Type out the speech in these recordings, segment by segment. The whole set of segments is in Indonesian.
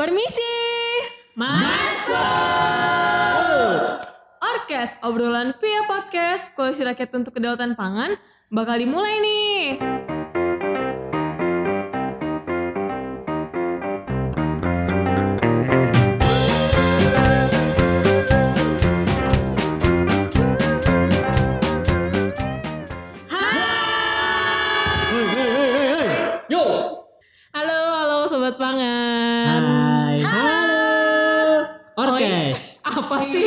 Permisi. Masuk. Orkes obrolan via podcast Koalisi Rakyat untuk Kedaulatan Pangan bakal dimulai nih. Sih?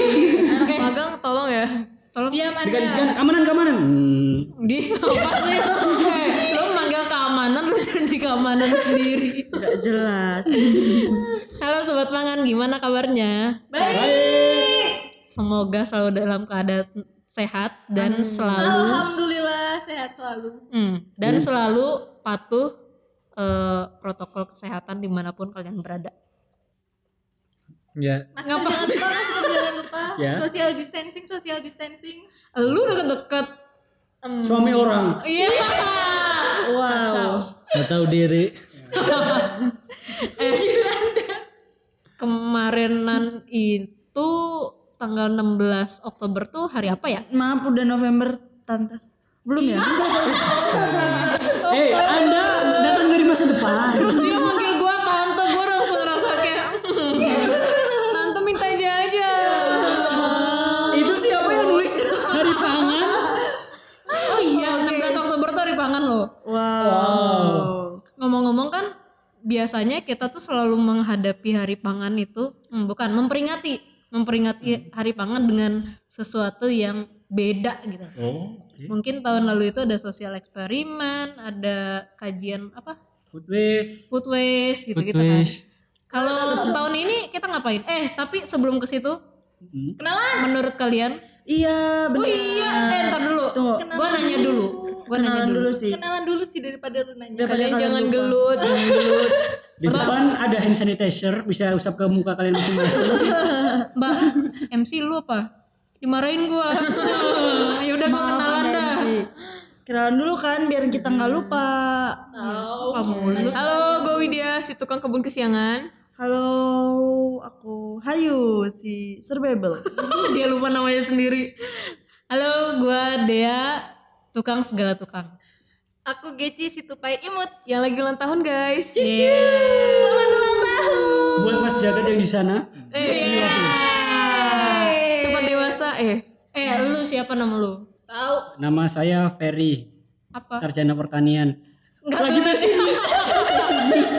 Eh, Magang tolong ya. Tolong diam Dikasihkan keamanan keamanan. Hmm. Di apa sih? Eh, lu manggil keamanan lu jadi keamanan sendiri. Gak jelas. Halo sobat pangan, gimana kabarnya? Baik. Semoga selalu dalam keadaan sehat dan selalu Alhamdulillah sehat selalu. Hmm, dan selalu patuh eh, protokol kesehatan di mana pun kalian berada. Ya. Masker jangan lupa, masker jangan lupa. Ya. Social distancing, social distancing. Lu deket-deket Suami orang. Iya. Wow. Gak tahu diri. Kemarinan itu tanggal 16 Oktober tuh hari apa ya? Maaf udah November tante. Belum ya? Eh, Anda datang dari masa depan. Terus dia loh. Wow. Ngomong-ngomong kan biasanya kita tuh selalu menghadapi hari pangan itu hmm, bukan memperingati memperingati hari pangan dengan sesuatu yang beda gitu. Oh, Mungkin tahun lalu itu ada sosial eksperimen, ada kajian apa? Food waste. Food waste gitu-gitu kan. Kalau tahun ini kita ngapain? Eh, tapi sebelum ke situ, Hmm. kenalan menurut kalian? Iya Oh bener. iya, eh ntar dulu. Gua nanya dulu. Gua nanya Kenalan dulu. dulu sih. Kenalan dulu sih daripada lu nanya. Daripada Kalian jangan lupa. gelut, jangan gelut. Di depan ada hand sanitizer, bisa usap ke muka kalian masing-masing. Mbak, MC lu apa? Dimarahin gua. ya udah gua kenalan dah. Kenalan dulu kan biar kita nggak lupa. Kamu. Halo, gue Widya, si tukang kebun kesiangan. Halo, aku Hayu si Survival. Dia lupa namanya sendiri. Halo, gua Dea, tukang segala tukang. Aku Geci si tupai imut. Yang lagi ulang tahun, guys. Selamat ulang tahun. Buat Mas Jagat yang di sana. Eh, cepat dewasa eh. Eh, lu siapa nama lu? Tahu. Nama saya Ferry, Apa? sarjana pertanian. Enggak Lagi tuh. pesimis.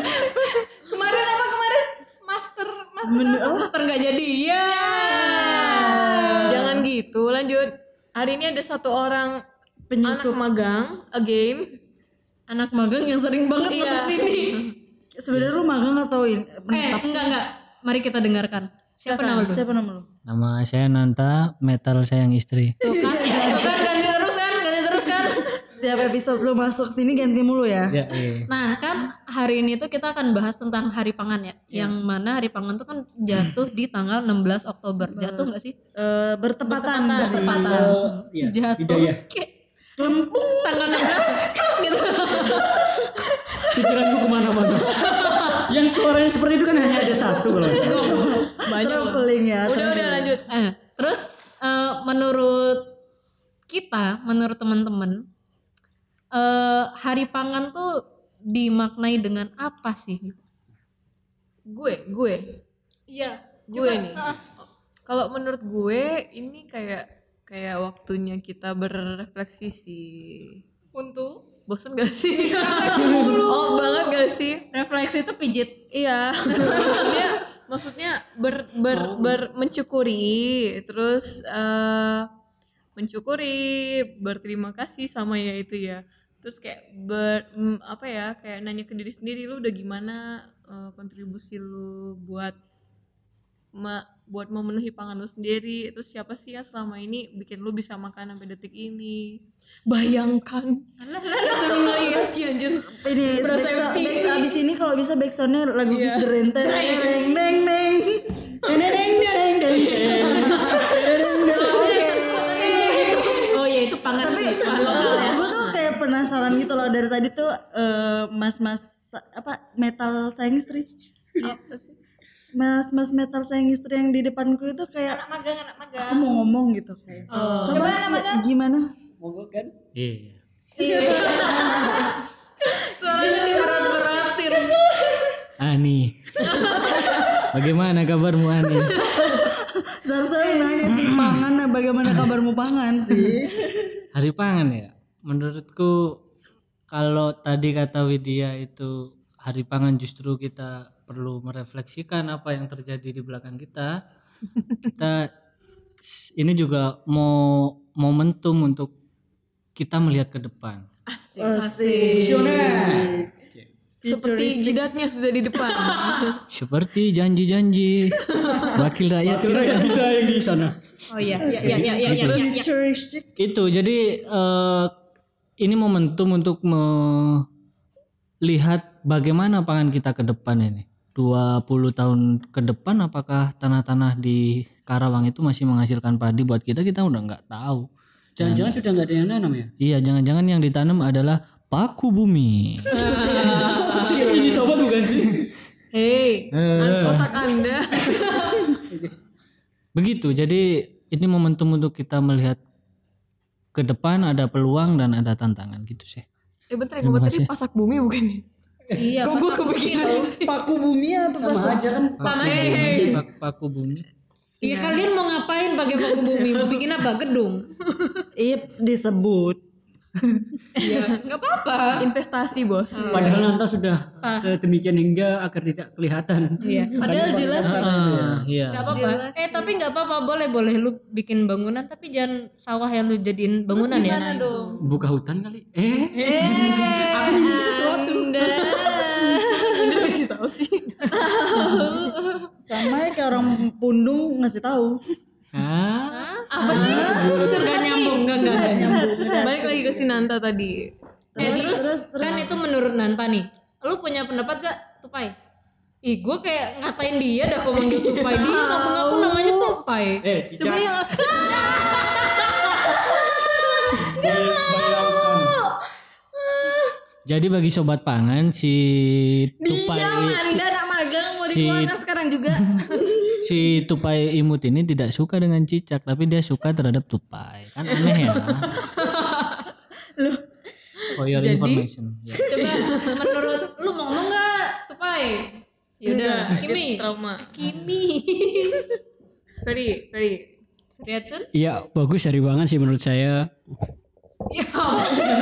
Kemarin apa kemarin? Master, master. Bener, oh, Master nggak jadi. Ya. Jangan gitu, lanjut. Hari ini ada satu orang penyusup. anak magang, again. Anak magang yang sering banget Iya. masuk sini. Sebenarnya lu magang atau in, Eh, enggak enggak. Mari kita dengarkan. Siapa nama lu? Siapa nama lu? Nama saya Nanta, metal sayang istri. Tuh kan, tuh kan ganti terus kan, ganti terus kan. Setiap episode lu masuk sini ganti mulu ya. Ya, iya. Nah kan hari ini tuh kita akan bahas tentang hari pangan ya. Yang mana hari pangan tuh kan jatuh di tanggal 16 Oktober. Jatuh nggak sih? Eh, bertepatan, sih. Bertepatan. Oh, iya. Jatuh kayak Kelempung. tanggal 16 gitu. Pikiranku ke mana-mana. yang suaranya seperti itu kan hanya ada satu kalau. Banyak. Traveling ya. Udah udah lanjut. Eh, terus eh, menurut kita, menurut teman-teman, eh, hari pangan tuh dimaknai dengan apa sih? Gue, gue. Iya. gue nih. Kalau menurut gue ini kayak kayak waktunya kita berrefleksi sih. Untuk Bosen gak sih? oh banget gak sih? Refleksi itu pijit. Iya. maksudnya maksudnya ber ber, ber mencukuri terus eh mencukuri berterima kasih sama ya itu ya. Terus kayak ber mm, apa ya kayak nanya ke diri sendiri lu udah gimana eh, kontribusi lu buat ma- buat memenuhi pangan lu sendiri terus siapa sih yang selama ini bikin lu bisa makan sampai detik ini? Bayangkan. Nangis ya anjir. Ini abis ini kalau bisa backsoundnya lagu Iya. bis deren teng neng neng neng. oh ya itu pangan Tapi ya. gue tuh kayak penasaran gitu loh dari tadi tuh eh, mas-mas apa metal sayang istri. Apa sih? Mas-mas metal sayang istri yang di depanku itu kayak Anak magang, anak magang. aku mau ngomong gitu kayak. Coba sih, gimana? Mogok kan? Iya. Suaranya diberat-beratin. Ani. Bagaimana kabarmu Ani? Seharusnya nanya sih pangan bagaimana kabarmu pangan sih? Hari pangan ya. Menurutku kalau tadi kata Widya itu hari pangan justru kita perlu merefleksikan apa yang terjadi di belakang kita. Kita ini juga mau momentum untuk kita melihat ke depan. Asik. Asik. Visioner. Seperti jidatnya sudah di depan. Seperti janji-janji wakil rakyat ya kita yang di sana. Oh iya, iya, iya, iya, iya, iya, iya. Futuristic. itu jadi eh, ini momentum untuk melihat bagaimana pangan kita ke depan ini 20 tahun ke depan apakah tanah-tanah di Karawang itu masih menghasilkan padi buat kita kita udah nggak tahu Jangan-jangan sudah nggak ada yang nanam ya? iya jangan-jangan yang ditanam adalah paku bumi Ini sobat bukan sih? Hei, an- otak anda. begitu jadi ini momentum untuk kita melihat ke depan ada peluang dan ada tantangan gitu sih Eh bentar, yang tadi pasak bumi bukan ya? Iya, Kok gue kepikiran sih? Paku bumi apa Sama aja kan? sama aja. Pak- paku bumi Iya kalian mau ngapain pakai paku bumi? Mau bikin apa? Gedung? Ips disebut. Iya, nggak apa-apa. Investasi bos. Padahal Nanta sudah sedemikian hingga agar tidak kelihatan. Iya. Padahal jelas ah iya nggak apa-apa. Eh tapi nggak apa-apa boleh boleh lu bikin bangunan tapi jangan sawah yang lu jadiin bangunan ya. Dong? Buka hutan kali? Eh, Eh, aku ingin sesuatu. Udah dikasih tahu sih. Sama ya kayak orang pundung ngasih tahu. Ah Nggak nyambung, nggak nggak nggak nyambung. Balik lagi ke si Nanta tadi. Eh terus, kan itu menurut Nanta nih. Lu punya pendapat gak Tupai? Ih gue kayak ngatain dia dah kalau manggil Tupai. Dia ngaku-ngaku namanya Tupai. eh, cicak. Coba yang. Jadi bagi sobat pangan si tupai Anda anak magang mau Si- dikeluarkan sekarang juga. si tupai imut ini tidak suka dengan cicak tapi dia suka terhadap tupai. Kan aneh ya. Loh, For your Jadi- information. Ya. Coba menurut lu mau ngomong gak Tupai? Yaudah, Enggak, Kimi. trauma. Kimi. Ferry, Ferry. Riatun? Iya, bagus dari banget sih menurut saya. Ya,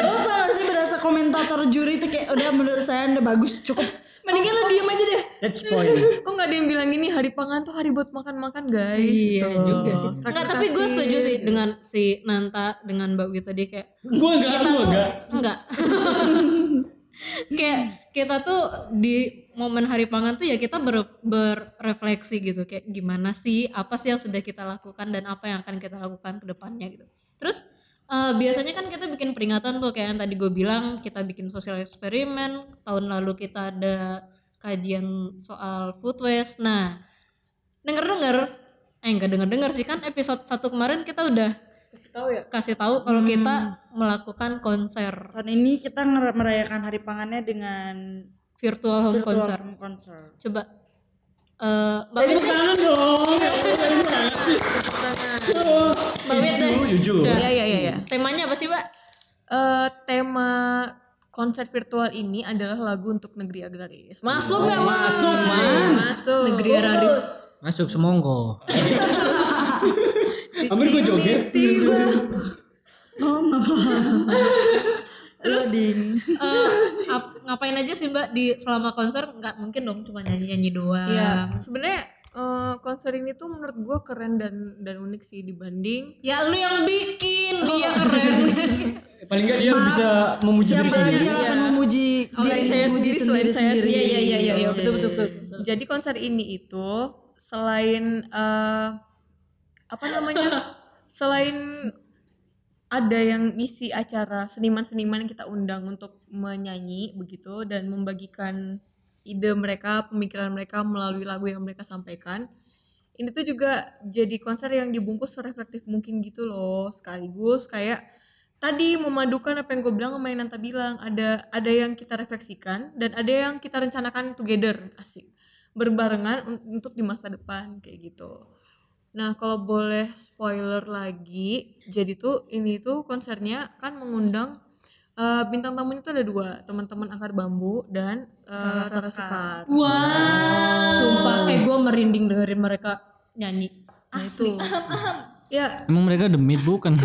Lo tau sih berasa komentator juri itu kayak udah menurut saya anda bagus cukup. Mendingan lo diem aja deh. That's point. Kok nggak ada yang bilang gini hari pangan tuh hari buat makan-makan guys. Iya gitu. juga sih. Enggak, tapi gue setuju sih dengan si Nanta dengan Mbak Wita tadi kayak gua enggak, tuh enggak. enggak. kayak kita tuh di momen hari pangan tuh ya kita ber, berefleksi gitu kayak gimana sih apa sih yang sudah kita lakukan dan apa yang akan kita lakukan ke depannya gitu. Terus eh, biasanya kan kita bikin peringatan tuh kayak yang tadi gue bilang kita bikin sosial eksperimen tahun lalu kita ada kajian soal food waste. Nah, denger-denger eh enggak denger-denger sih kan episode satu kemarin kita udah Kasih tahu ya. kasih tahu kalau kita melakukan konser Tahun ini kita merayakan hari pangannya dengan virtual home virtual concert. home concert. Coba eh Mbak Tepuk Wit, tangan dong. Mbak Wit deh. Jujur. Iya iya iya. iya. Temanya apa sih, Mbak? Eh, tema konser virtual ini adalah lagu untuk negeri agraris. Masuk nggak masuk? Masuk. Negeri Araris. Masuk semongko. Hampir gua joget. Loading. Eh, ap- ngapain aja sih, Mbak di selama konser? Nggak mungkin dong cuma nyanyi-nyanyi doang. Iya. Sebenarnya eh, konser ini tuh menurut gue keren dan dan unik sih dibanding Ya lu yang bikin, dia keren. Paling enggak dia bisa memuji diri Siapa lagi sendiri. yang akan memuji selain saya memuji sendiri, saya sendiri? sendiri. Iya, iya, iya, iya, betul, betul, betul. Jadi konser ini itu selain eh, apa namanya? selain ada yang ngisi acara seniman-seniman yang kita undang untuk menyanyi begitu dan membagikan ide mereka, pemikiran mereka melalui lagu yang mereka sampaikan. Ini tuh juga jadi konser yang dibungkus sereflektif mungkin gitu loh, sekaligus kayak tadi memadukan apa yang gue bilang sama yang Nanta bilang ada ada yang kita refleksikan dan ada yang kita rencanakan together asik berbarengan un- untuk di masa depan kayak gitu. Nah, kalau boleh spoiler lagi, jadi tuh ini tuh konsernya kan mengundang eh, bintang tamunya tuh ada dua, teman-teman Akar Bambu dan eh, Rara Sekar. Sumpah, eh gue merinding dengerin mereka nyanyi. Nah, itu. ya, Emang mereka demit bukan?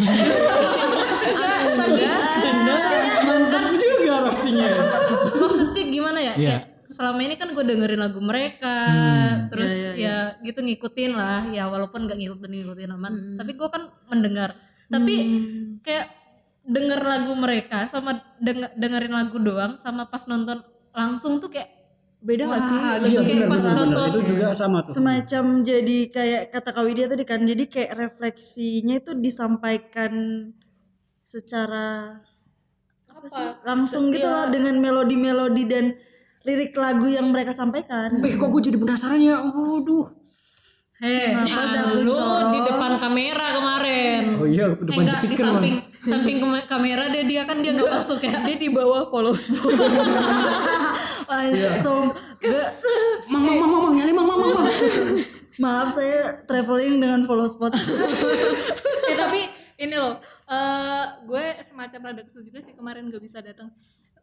Mantap juga roastingnya. Maksudnya gimana ya? Iya. Kayak selama ini kan gue dengerin lagu mereka, terus ya gitu ngikutin lah, ya walaupun gak ngikutin ngikutin amat, tapi gue kan mendengar. Tapi kayak denger lagu mereka sama denger, dengerin lagu doang, sama pas nonton langsung tuh kayak beda gak sih? Lebih gitu. kayak Kayak pas benar. nonton Itu juga sama tuh. semacam jadi kayak kata Kak Widya tadi kan jadi kayak refleksinya itu disampaikan secara apa sih langsung gitu loh dengan melodi-melodi dan lirik lagu yang mereka sampaikan Eh kok gue jadi penasaran ya? Waduh. Heh, Kenapa lu di depan kamera kemarin. Oh iya, Eh, depan enggak, di speaker samping Bang. Samping kamera dia dia kan dia nggak masuk ya. dia di bawah follow spot. langsung. Gak- Mang, mang, mang, mang, nyali, mang, mang, mang, maaf saya traveling dengan follow spot. Eh tapi ini loh eh gue semacam rada kesel juga sih kemarin gak bisa datang.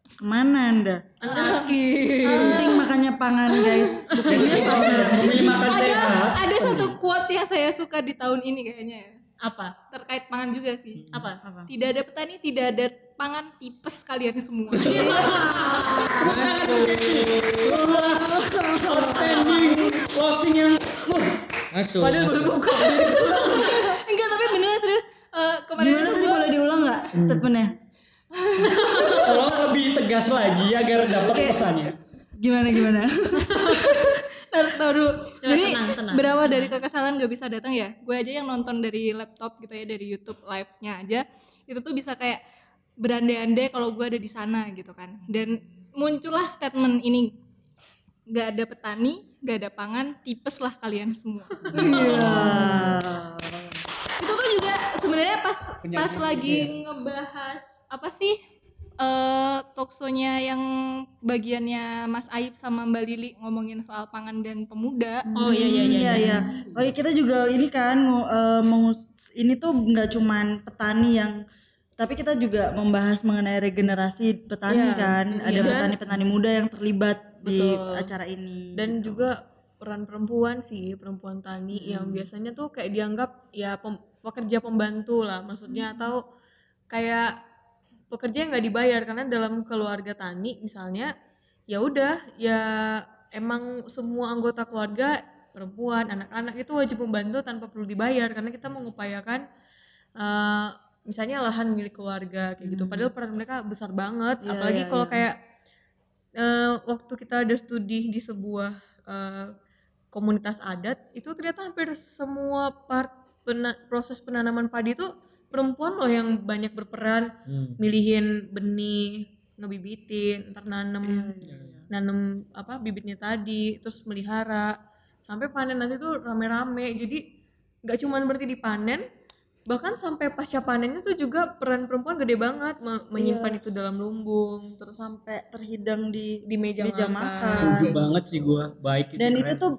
Ke mana anda? Sakit. penting makannya pangan guys. Bukannya sama. Memilih makan sehat. ada satu quote yang saya suka di tahun ini kayaknya ya Apa? terkait pangan juga sih. Apa? tidak ada petani tidak ada pangan tipes kalian semua. Outstanding. Closing yang wah, Masuk. Padahal baru buka. enggak tapi beneran serius. Eh, kemarin gimana itu tadi boleh diulang nggak statementnya? Tolong lebih tegas lagi agar dapat pesannya. gimana gimana taruh taruh dulu jadi tenang, tenang. berawal dari kekesalan gak bisa datang ya. Gue aja yang nonton dari laptop gitu ya dari YouTube live-nya aja. Itu tuh bisa kayak berandai-andai kalau gue ada di sana gitu kan. Dan muncullah statement ini. Gak ada petani gak ada pangan tipes lah kalian semua. Itu tuh juga sebenarnya pas pas lagi ngebahas apa sih eh talkshow-nya yang bagiannya Mas Aib sama Mbak Lili ngomongin soal pangan dan pemuda Oh iya iya iya. Iya iya. Oh iya, kita juga ini kan eh, mengus ini tuh nggak cuman petani yang tapi kita juga membahas mengenai regenerasi petani Iya, kan. Ada Dan- petani-petani muda yang terlibat di Betul. acara ini. dan gitu. juga peran perempuan sih perempuan tani yang biasanya tuh kayak dianggap ya pem- pekerja pembantu lah maksudnya atau kayak pekerja yang nggak dibayar. Karena dalam keluarga tani misalnya ya udah ya emang semua anggota keluarga perempuan anak-anak itu wajib membantu tanpa perlu dibayar. Karena kita mengupayakan eh, misalnya lahan milik keluarga kayak gitu. Padahal peran mereka besar banget. Iya, apalagi iya, kalau iya. kayak eh, waktu kita ada studi di sebuah eh, komunitas adat itu ternyata hampir semua part pena- proses penanaman padi itu perempuan loh yang banyak berperan milihin benih ngebibitin ntar nanem nanem apa bibitnya tadi terus melihara sampai panen nanti tuh rame-rame jadi nggak cuman berarti dipanen bahkan sampai pasca panennya tuh juga peran perempuan gede banget me- menyimpan itu dalam lumbung terus sampai terhidang di di meja, meja makan. makan. Setuju banget sih gua. Baik itu. Dan keren. itu tuh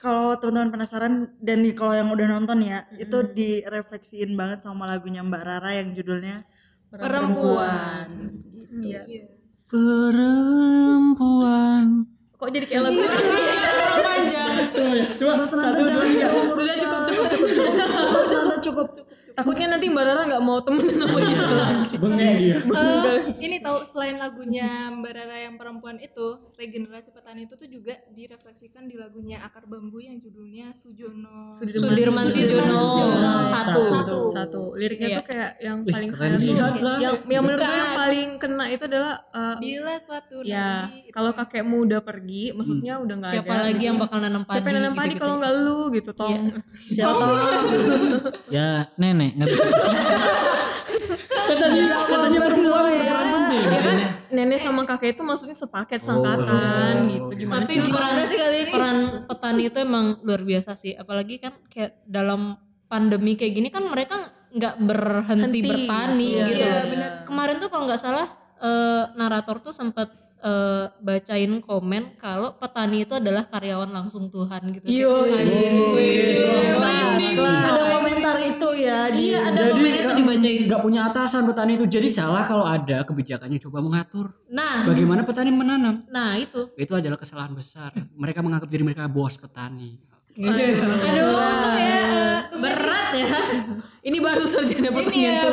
kalau teman-teman penasaran dan kalau yang udah nonton ya, itu direfleksiin banget sama lagunya Mbak Rara yang judulnya perempuan. Iya. Perempuan. kok jadi kayak lagu Panjang. Iya. Coba Mas Nanda satu dua jangan. Sudah cukup cukup cukup. Cukup Mas Nanda cukup. Takutnya nanti mbak Rara nggak mau temenan sama kita lagi Bengek dia. Eh, ini tahu selain lagunya Mbak Rara yang perempuan itu regenerasi petani itu tuh juga direfleksikan di lagunya Akar Bambu yang judulnya Sujono Sudirman Sujono satu. Satu. satu liriknya Iya. tuh kayak yang Wih, paling keren sih. yang yang menurut gue yang paling kena itu adalah uh, bila suatu ya kalau kakekmu udah pergi maksudnya udah nggak ada Siapa lagi gitu. yang bakal nanam padi? siapa yang nanam padi gitu-gitu. kalau nggak lu gitu tong Siapa tahu Ya nenek nggak bisa. Katanya katanya perempuan ya. berperan penting. ya kan nenek sama kakek itu maksudnya sepaket sangkatan gitu gimana Tapi sih peran sih kali ini? peran petani itu emang luar biasa sih. Apalagi kan kayak dalam pandemi kayak gini kan mereka nggak berhenti Henti. bertani Iya, gitu. iya, Kemarin tuh kalau nggak salah eh, narator tuh sempat eh, bacain komen kalau petani itu adalah karyawan langsung Tuhan gitu. Kelas. ada komentar itu ya di Iya, ada komen itu dibacain. nggak punya atasan petani itu jadi salah kalau ada kebijakannya coba mengatur Nah, bagaimana petani menanam nah itu. itu adalah kesalahan besar mereka menganggap diri mereka bos petani Aduh, untung ya. eh, Berat ya. Ini baru sarjana ya tuh.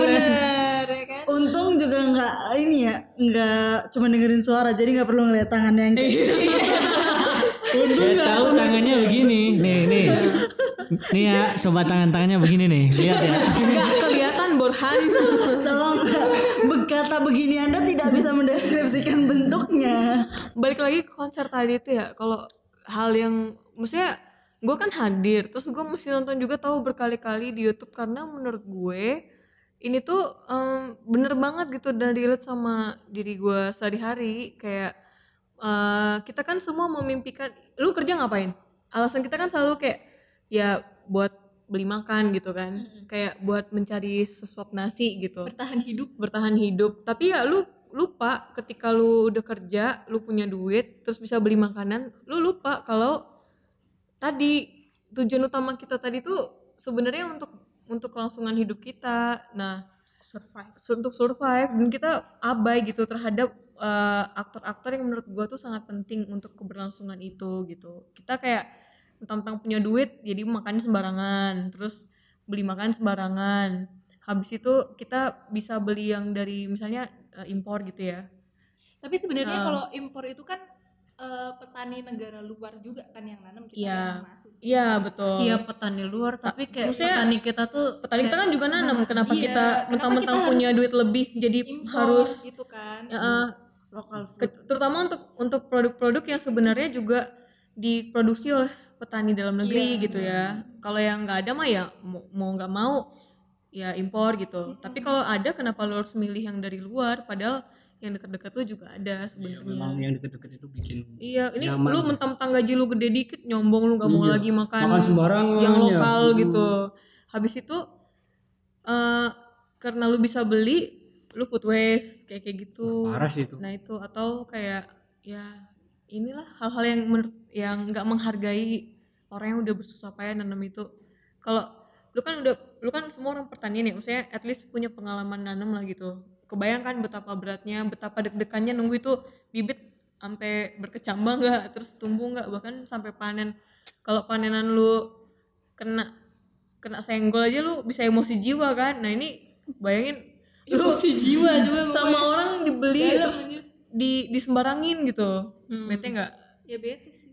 Untung juga nggak ini ya, nggak cuma dengerin suara, jadi nggak perlu ngeliat tangannya yang kayak Saya tahu tangannya begini. Nih, nih. Nih ya, sobat tangan-tangannya begini nih. Lihat ya. Enggak kelihatan Borhan. Tolong berkata begini Anda tidak bisa mendeskripsikan bentuknya. Balik lagi ke konser tadi itu ya, kalau hal yang maksudnya gue kan hadir, terus gue mesti nonton juga tahu berkali-kali di YouTube karena menurut gue ini tuh em, bener banget gitu dan relate sama diri gue sehari-hari. Kayak eh, kita kan semua memimpikan lu kerja ngapain? Alasan kita kan selalu kayak ya buat beli makan gitu kan. Kayak buat mencari sesuap nasi gitu. Bertahan hidup. bertahan hidup. Tapi ya lu lupa ketika lu udah kerja lu punya duit terus bisa beli makanan lu lupa kalau tadi tujuan utama kita tadi tuh sebenarnya untuk untuk kelangsungan hidup kita. Nah survive. untuk survive dan kita abai gitu terhadap eh, aktor-aktor yang menurut gua tuh sangat penting untuk keberlangsungan itu gitu. Kita kayak tentang punya duit jadi makan sembarangan terus beli makan sembarangan. Habis itu kita bisa beli yang dari misalnya eh, impor gitu ya. Tapi sebenarnya kalau impor itu kan eh, petani negara luar juga kan yang nanam kita Iya. yang masuk. iya betul. Iya petani luar tapi kayak maksudnya petani kita tuh petani kita kan juga nanam. kenapa Iya, kita kenapa mentang-mentang punya duit lebih jadi Impor harus gitu kan. ya, eh, Lokal food. ke- terutama untuk untuk produk-produk yang sebenarnya juga diproduksi oleh petani dalam negeri gitu ya. Kalau yang nggak ada mah ya mau nggak mau ya impor gitu. Tapi kalau ada kenapa lo harus milih yang dari luar? Padahal yang dekat-dekat tuh juga ada Ya, sebenarnya memang yang deket-deket itu bikin Iya, ini Nyaman. lu mentang-mentang gaji lu gede dikit nyombong lu gak mau Iya. lagi makan Makan sembarangan, yang ya. lokal Hmm. gitu. Habis itu eh karena lu bisa beli, lu food waste kayak kayak gitu. parah sih itu Nah itu atau kayak ya inilah hal-hal yang menurut yang nggak menghargai orang yang udah bersusah payah nanam itu. Kalau lu kan udah lu kan semua orang pertanian ya, maksudnya at least punya pengalaman nanam lah gitu. Kebayangkan betapa beratnya, betapa deg-degannya nunggu itu bibit sampai berkecambah nggak, terus tumbuh nggak, bahkan sampai panen. Kalau panenan lu kena kena senggol aja lu bisa emosi jiwa kan. Nah ini bayangin lu Emosi jiwa juga sama orang dibeli terus di disembarangin gitu bete nggak ya bete sih.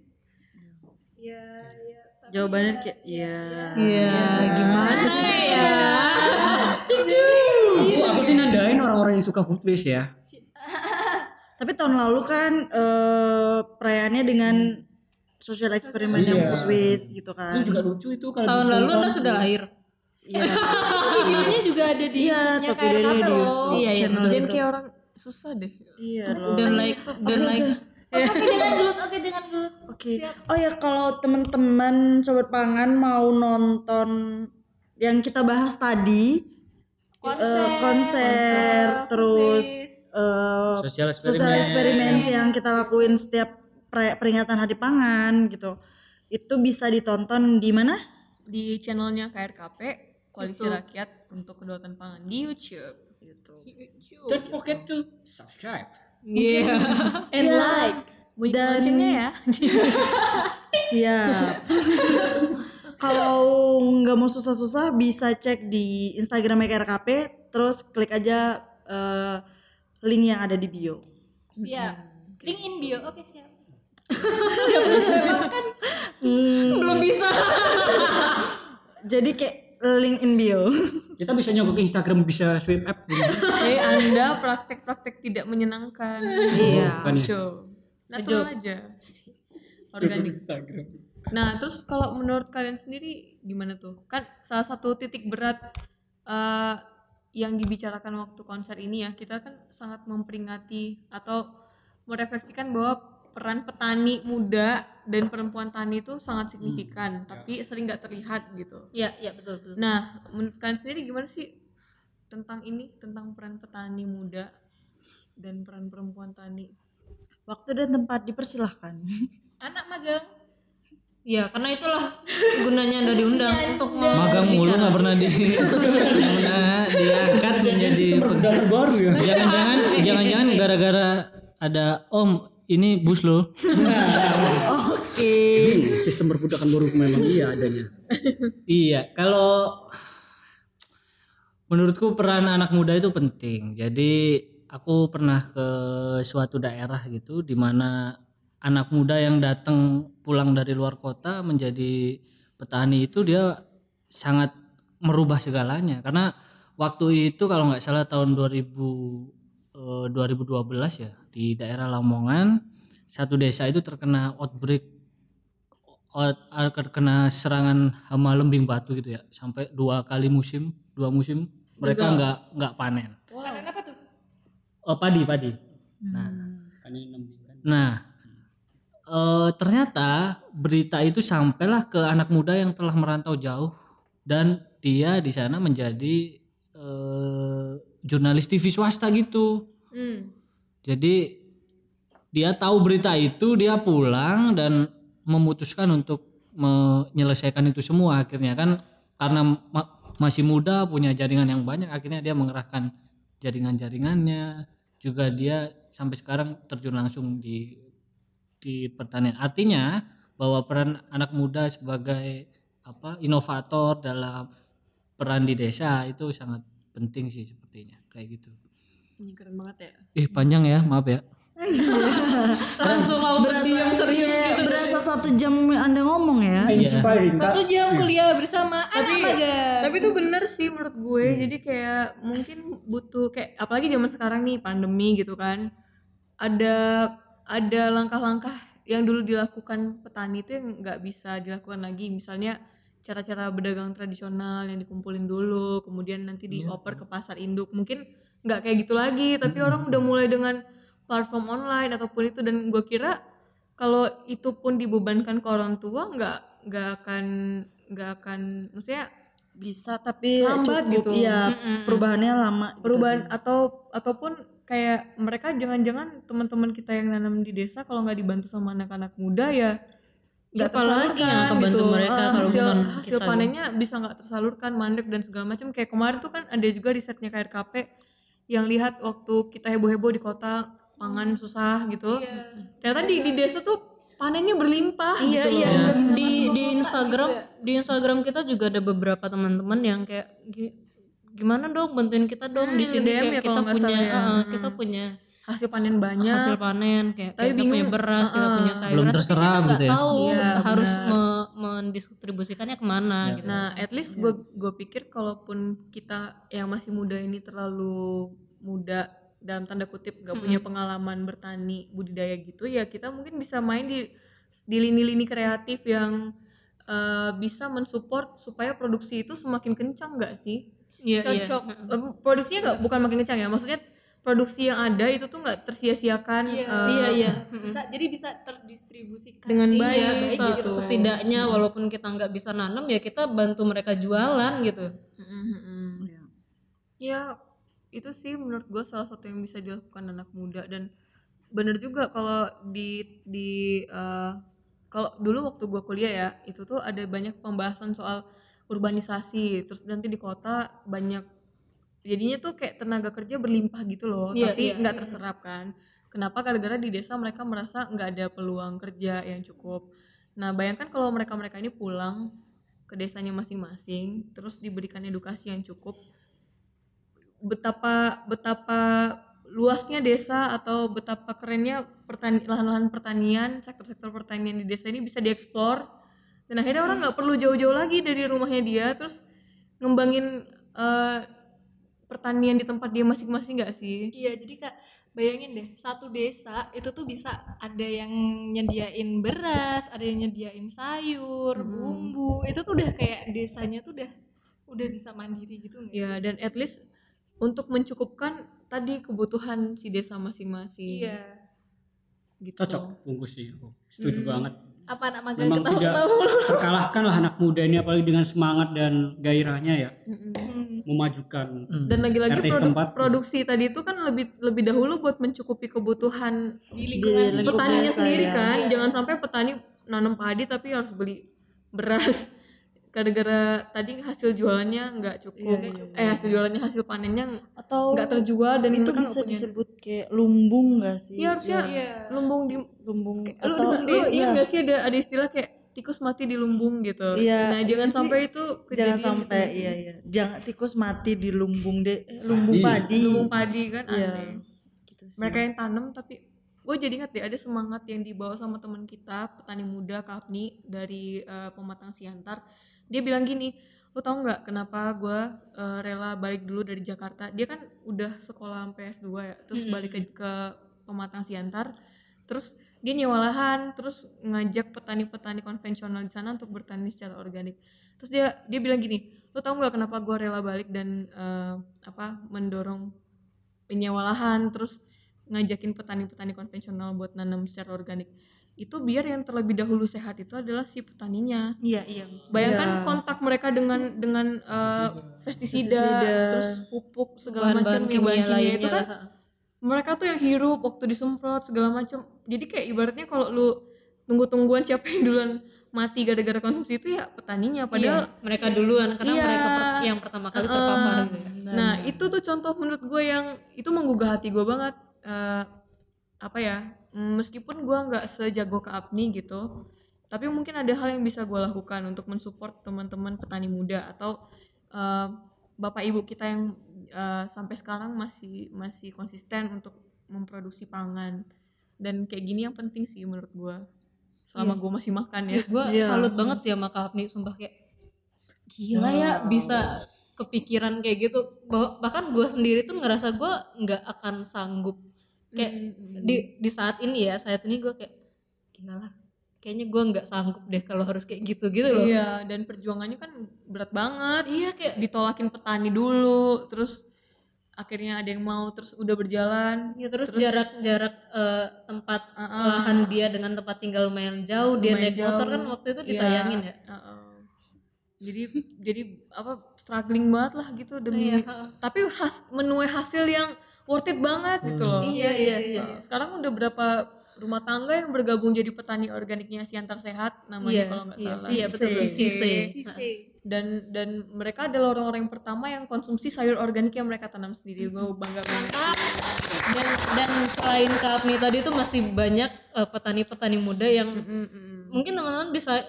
Ya, ya. Jawabannya kayak ya. Iya gimana ya aku aku sih nandain orang-orang yang suka food waste ya Tapi tahun lalu kan eh, perayaannya dengan social eksperimen yang Iya. food waste gitu itu kan. juga lucu itu kalau tahun lalu anda sudah lahir Iya. Videonya juga ada di Iya, tapi dia KRKP di Iya, iya, gitu. kayak orang susah deh Iya dan like dan like Oke, jangan gelut, oke jangan gelut. Oke. Oh ya kalau teman-teman sobat pangan mau nonton yang kita bahas tadi Konser, eh, konser, terus eh, sosial sosial eksperimen yang kita lakuin setiap per- peringatan Hari Pangan gitu. Itu bisa ditonton di mana? di channelnya KRKP Koalisi Rakyat untuk Kedaulatan Pangan di YouTube. Don't forget to subscribe. Iya. and like. bunyi Dan- loncengnya ya. Siap. Kalau nggak mau susah-susah bisa cek di Instagram KRKP, terus klik aja eh, link yang ada di bio. Siap. Link in bio. Oke, siap. belum bisa Jadi kayak link in bio. kita bisa nyogok ke Instagram bisa swipe app gitu. eh anda praktek-praktek tidak menyenangkan Iya. Bukan ya? Natural aja organik Instagram Nah, terus kalau menurut kalian sendiri gimana tuh? Kan salah satu titik berat eh, yang dibicarakan waktu konser ini ya, kita kan sangat memperingati atau merefleksikan bahwa peran petani muda dan perempuan tani itu sangat signifikan, tapi sering nggak terlihat gitu. Iya iya betul betul Nah, menurut kalian sendiri gimana sih tentang ini, tentang peran petani muda dan peran perempuan tani? waktu dan tempat dipersilahkan anak magang Ya karena itulah gunanya anda diundang untuk magang mulu nggak pernah di diangkat menjadi Udah terbaru ya. jangan-jangan jangan-jangan gara-gara ada om ini bus lo Hmm, sistem perbudakan baru memang iya adanya. iya kalau menurutku peran anak muda itu penting. Jadi aku pernah ke suatu daerah gitu di mana anak muda yang datang pulang dari luar kota menjadi petani itu dia sangat merubah segalanya. Karena waktu itu kalau nggak salah tahun 2000 eh, 2012 ya di daerah Lamongan satu desa itu terkena outbreak out- ah, terkena serangan hama lembing batu gitu ya. Sampai dua kali musim dua musim mereka nggak nggak panen. Panen apa tuh? Oh padi padi. Nah. Kan. Nah, eh, ternyata berita itu sampailah ke anak muda yang telah merantau jauh dan dia di sana menjadi eh, jurnalis TV swasta gitu. Hmm. Jadi dia tahu berita itu, dia pulang dan memutuskan untuk menyelesaikan itu semua akhirnya kan karena ma- masih muda punya jaringan yang banyak akhirnya dia mengerahkan jaringan-jaringannya juga dia sampai sekarang terjun langsung di di pertanian artinya bahwa peran anak muda sebagai apa inovator dalam peran di desa itu sangat penting sih sepertinya kayak gitu Ini keren banget ya. ih panjang ya maaf ya langsung auto diam serius Kayak gitu. berasa satu jam anda ngomong ya Inspiring Kak. satu jam kuliah bersama anak magang Tapi itu bener sih menurut gue. Jadi kayak mungkin butuh kayak apalagi zaman sekarang nih pandemi gitu kan. Ada ada langkah-langkah yang dulu dilakukan petani itu yang nggak bisa dilakukan lagi. Misalnya cara-cara berdagang tradisional yang dikumpulin dulu, kemudian nanti dioper ke pasar induk. Mungkin nggak kayak gitu lagi, tapi orang udah mulai dengan platform online ataupun itu dan gue kira kalau itu pun dibebankan ke orang tua nggak nggak akan nggak akan maksudnya bisa tapi Lambat cukup gitu. iya perubahannya lama gitu perubahan sih. atau ataupun kayak mereka jangan-jangan teman-teman kita yang nanam di desa kalau nggak dibantu sama anak-anak muda ya nggak Siapa lagi yang akan tersalurkan bantu mereka Ah, kalau hasil hasil kita? panennya bisa nggak tersalurkan mandek dan segala macam kayak kemarin tuh kan ada juga risetnya KRKP yang lihat waktu kita heboh-heboh di kota pangan susah gitu. Ternyata di di desa tuh panennya berlimpah Iya gitu iya loh. di di Instagram di Instagram kita juga ada beberapa teman-teman yang kayak "Gi- gimana dong bantuin kita dong di Hmm, sini DM kayak ya kita punya ya. ah, Hmm. kita punya hasil panen banyak hasil panen kayak Tapi kita punya bingung, beras kita uh-uh. punya sayuran Belum tapi terserap kita nggak gitu ya. tahu Iya, harus benar. me- mendistribusikannya ke mana gitu Nah, at least gue gue pikir kalaupun kita yang masih muda ini terlalu muda dalam tanda kutip gak punya pengalaman bertani budidaya gitu ya kita mungkin bisa main di di lini-lini kreatif yang eh, bisa mensupport supaya produksi itu semakin kencang nggak sih? Iya iya Cocok. Eh, Produksinya nggak bukan makin kencang ya, maksudnya produksi yang ada itu tuh nggak tersia-siakan Iya. eh, iya iya bisa jadi bisa terdistribusikan Dengan sih. baik. Iya, Baik se- gitu. setidaknya walaupun kita nggak bisa nanam ya kita bantu mereka jualan gitu Mm-mm. Ya itu sih menurut gue salah satu yang bisa dilakukan anak muda dan bener juga kalau di di eh, kalau dulu waktu gue kuliah ya itu tuh ada banyak pembahasan soal urbanisasi terus nanti di kota banyak jadinya tuh kayak tenaga kerja berlimpah gitu loh Iya, tapi iya. nggak terserap kan. Kenapa? Gara-gara di desa mereka merasa nggak ada peluang kerja yang cukup. Nah bayangkan kalau mereka mereka ini pulang ke desanya masing-masing terus diberikan edukasi yang cukup betapa betapa luasnya desa atau betapa kerennya pertani, lahan-lahan pertanian sektor-sektor pertanian di desa ini bisa dieksplor dan akhirnya orang nggak perlu jauh-jauh lagi dari rumahnya dia terus ngembangin eh, pertanian di tempat dia masing-masing nggak sih Iya, jadi kak bayangin deh satu desa itu tuh bisa ada yang nyediain beras, ada yang nyediain sayur, bumbu, itu tuh udah kayak desanya tuh udah udah bisa mandiri gitu nggak ya dan at least untuk mencukupkan tadi kebutuhan si desa masing-masing Iya. gitu Cocok bungkus sih. aku Setuju banget. Apa anak magang memang tidak ketawa-ketawa terkalahkan lah anak muda ini apalagi dengan semangat dan gairahnya ya. Memajukan dan lagi-lagi produ- setempat. produksi tadi itu kan lebih lebih dahulu buat mencukupi kebutuhan Di lingkungan petaninya sendiri ya. kan jangan sampai petani nanam padi tapi harus beli beras gara-gara tadi hasil jualannya nggak cukup eh hasil jualannya hasil panennya atau nggak terjual dan itu mereka bisa nggak punya- disebut kayak lumbung gak sih Iya harusnya lumbung di lumbung lu, atau lu iya, iya nggak sih ada ada istilah kayak tikus mati di lumbung gitu. Iya, Nah jangan sih, sampai itu jangan kejadian sampai gitu. iya iya jangan tikus mati di lumbung deh eh, lumbung Padi. padi lumbung padi kan Iya. aneh. gitu sih. Mereka yang tanam tapi gue jadi ingat deh ada semangat yang dibawa sama teman kita petani muda Kapni dari eh, pematang Siantar. Dia bilang gini, lo tau nggak kenapa gue eh, rela balik dulu dari Jakarta? Dia kan udah sekolah sampai S2 ya, terus balik ke, ke pematang Siantar, terus dia nyewa lahan, terus ngajak petani-petani konvensional di sana untuk bertani secara organik. Terus dia dia bilang gini, lo tau nggak kenapa gue rela balik dan eh, apa mendorong penyewa lahan terus ngajakin petani-petani konvensional buat nanam secara organik itu biar yang terlebih dahulu sehat itu adalah si petaninya Iya iya. bayangkan kontak mereka dengan dengan eh, pestisida, Pestisida. terus pupuk segala macam yang bahan kimia kimia itu lainnya kan lah. mereka tuh yang hirup waktu disemprot segala macam jadi kayak ibaratnya kalau lu tunggu-tungguan siapa yang duluan mati gara-gara konsumsi itu ya petaninya padahal Iya, mereka duluan karena Iya. mereka per- yang pertama kali terpapar gitu ya. Nah, itu tuh contoh menurut gue yang itu menggugah hati gue banget. Eh, apa ya? Mm, Meskipun gue nggak sejago ke Apni gitu, tapi mungkin ada hal yang bisa gue lakukan untuk mensupport teman-teman petani muda atau eh, bapak ibu kita yang eh, sampai sekarang masih masih konsisten untuk memproduksi pangan dan kayak gini yang penting sih menurut gue selama gue masih makan ya. gue Iya. salut banget sih sama Kak Apni sumpah kayak gila ya bisa kepikiran kayak gitu Bah- bahkan gue sendiri tuh ngerasa gue nggak akan sanggup kayak di di saat ini ya saat ini gue kayak gila lah kayaknya gue nggak sanggup deh kalau harus kayak gitu gitu loh. Iya, dan perjuangannya kan berat banget. iya kayak ditolakin petani dulu terus akhirnya ada yang mau terus udah berjalan. Ya terus jarak-jarak eh, tempat Uh-uh. lahan dia dengan tempat tinggal lumayan jauh dia Lumayan naik motor kan waktu itu Iya, ditayangin ya? Uh-uh. jadi jadi apa struggling banget lah gitu demi tapi has, menuai hasil yang worth it banget gitu loh. Iya iya iya. Uh, sekarang udah berapa rumah tangga yang bergabung jadi petani organiknya Siantar Sehat namanya Iya, kalau nggak iya, salah. Iya, betul, Sisi. Sisi. dan dan mereka adalah orang-orang yang pertama yang konsumsi sayur organik yang mereka tanam sendiri. Gue bangga banget. Dan dan selain Kapni tadi tuh masih banyak eh, petani-petani muda yang mungkin teman-teman bisa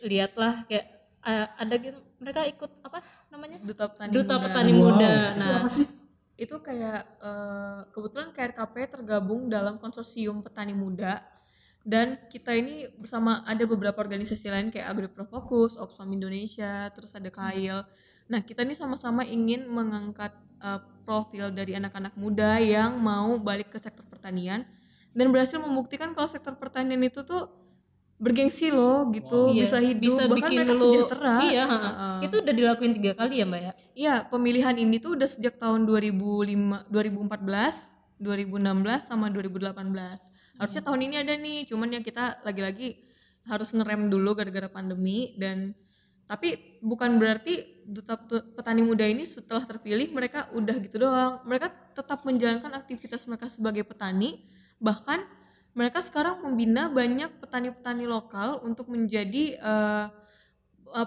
lihatlah kayak eh, ada gitu mereka ikut apa namanya? Duta petani duta muda. petani muda. Nah itu kayak eh, kebetulan KRKP tergabung dalam konsorsium petani muda dan kita ini bersama ada beberapa organisasi lain kayak AgriProFocus, Oxfam Indonesia, terus ada KAIL. Nah kita ini sama-sama ingin mengangkat eh, profil dari anak-anak muda yang mau balik ke sektor pertanian dan berhasil membuktikan kalau sektor pertanian itu tuh bergengsi loh gitu iya, bisa hidup bisa bahkan bikin mereka lu sejahtera iya ha. Heeh. itu udah dilakuin tiga kali ya mbak ya Iya, pemilihan ini tuh udah sejak tahun 2005, 2014, 2016 sama 2018. Harusnya tahun ini ada nih, cuman yang kita lagi-lagi harus ngerem dulu gara-gara pandemi dan tapi bukan berarti duta Pe- petani muda ini setelah terpilih mereka udah gitu doang. Mereka tetap menjalankan aktivitas mereka sebagai petani, bahkan mereka sekarang membina banyak petani-petani lokal untuk menjadi uh,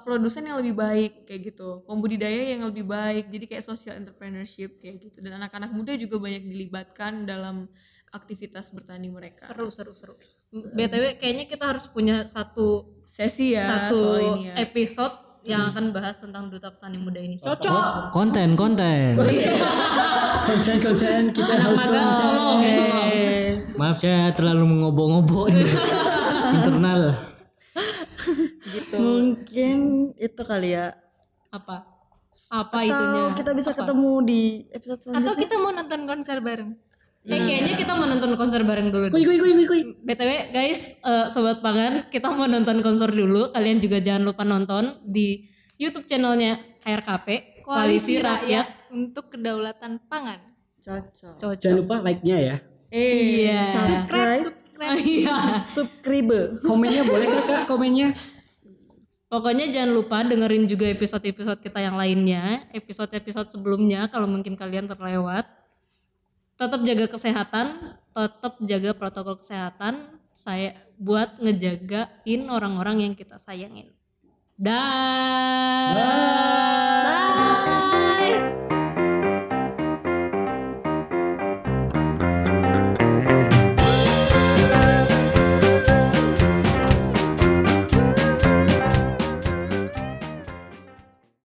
produsen yang lebih baik kayak gitu. Pembudidaya yang lebih baik jadi kayak social entrepreneurship kayak gitu. Dan anak-anak muda juga banyak dilibatkan dalam aktivitas bertani mereka. Seru seru seru. Btw kayaknya kita harus punya satu sesi ya satu soal ini ya. episode yang akan bahas tentang duta petani muda ini. Oh, konten konten. Konsen konsen kita anak harus magang tolong tolong. Maaf saya terlalu mengobok-ngobok ini internal mungkin itu kali ya. Apa? Apa atau itunya kita bisa ketemu di episode atau selanjutnya. kita mau nonton konser bareng Eh, kayaknya kita mau nonton konser bareng dulu kuy kuy kuy kuy kuy BTW guys, eh, sobat pangan, kita mau nonton konser dulu. Kalian juga jangan lupa nonton di YouTube channelnya KRKP, Koalisi Rakyat untuk kedaulatan pangan cocok jangan Cocok. lupa like nya ya Iya. subscribe, Iya. subscribe. Komennya boleh gak kak komennya? Pokoknya jangan lupa dengerin juga episode-episode kita yang lainnya, episode-episode sebelumnya kalau mungkin kalian terlewat tetap jaga kesehatan, tetap jaga protokol kesehatan saya buat ngejagain orang-orang yang kita sayangin. Dah. Bye. Bye. Bye.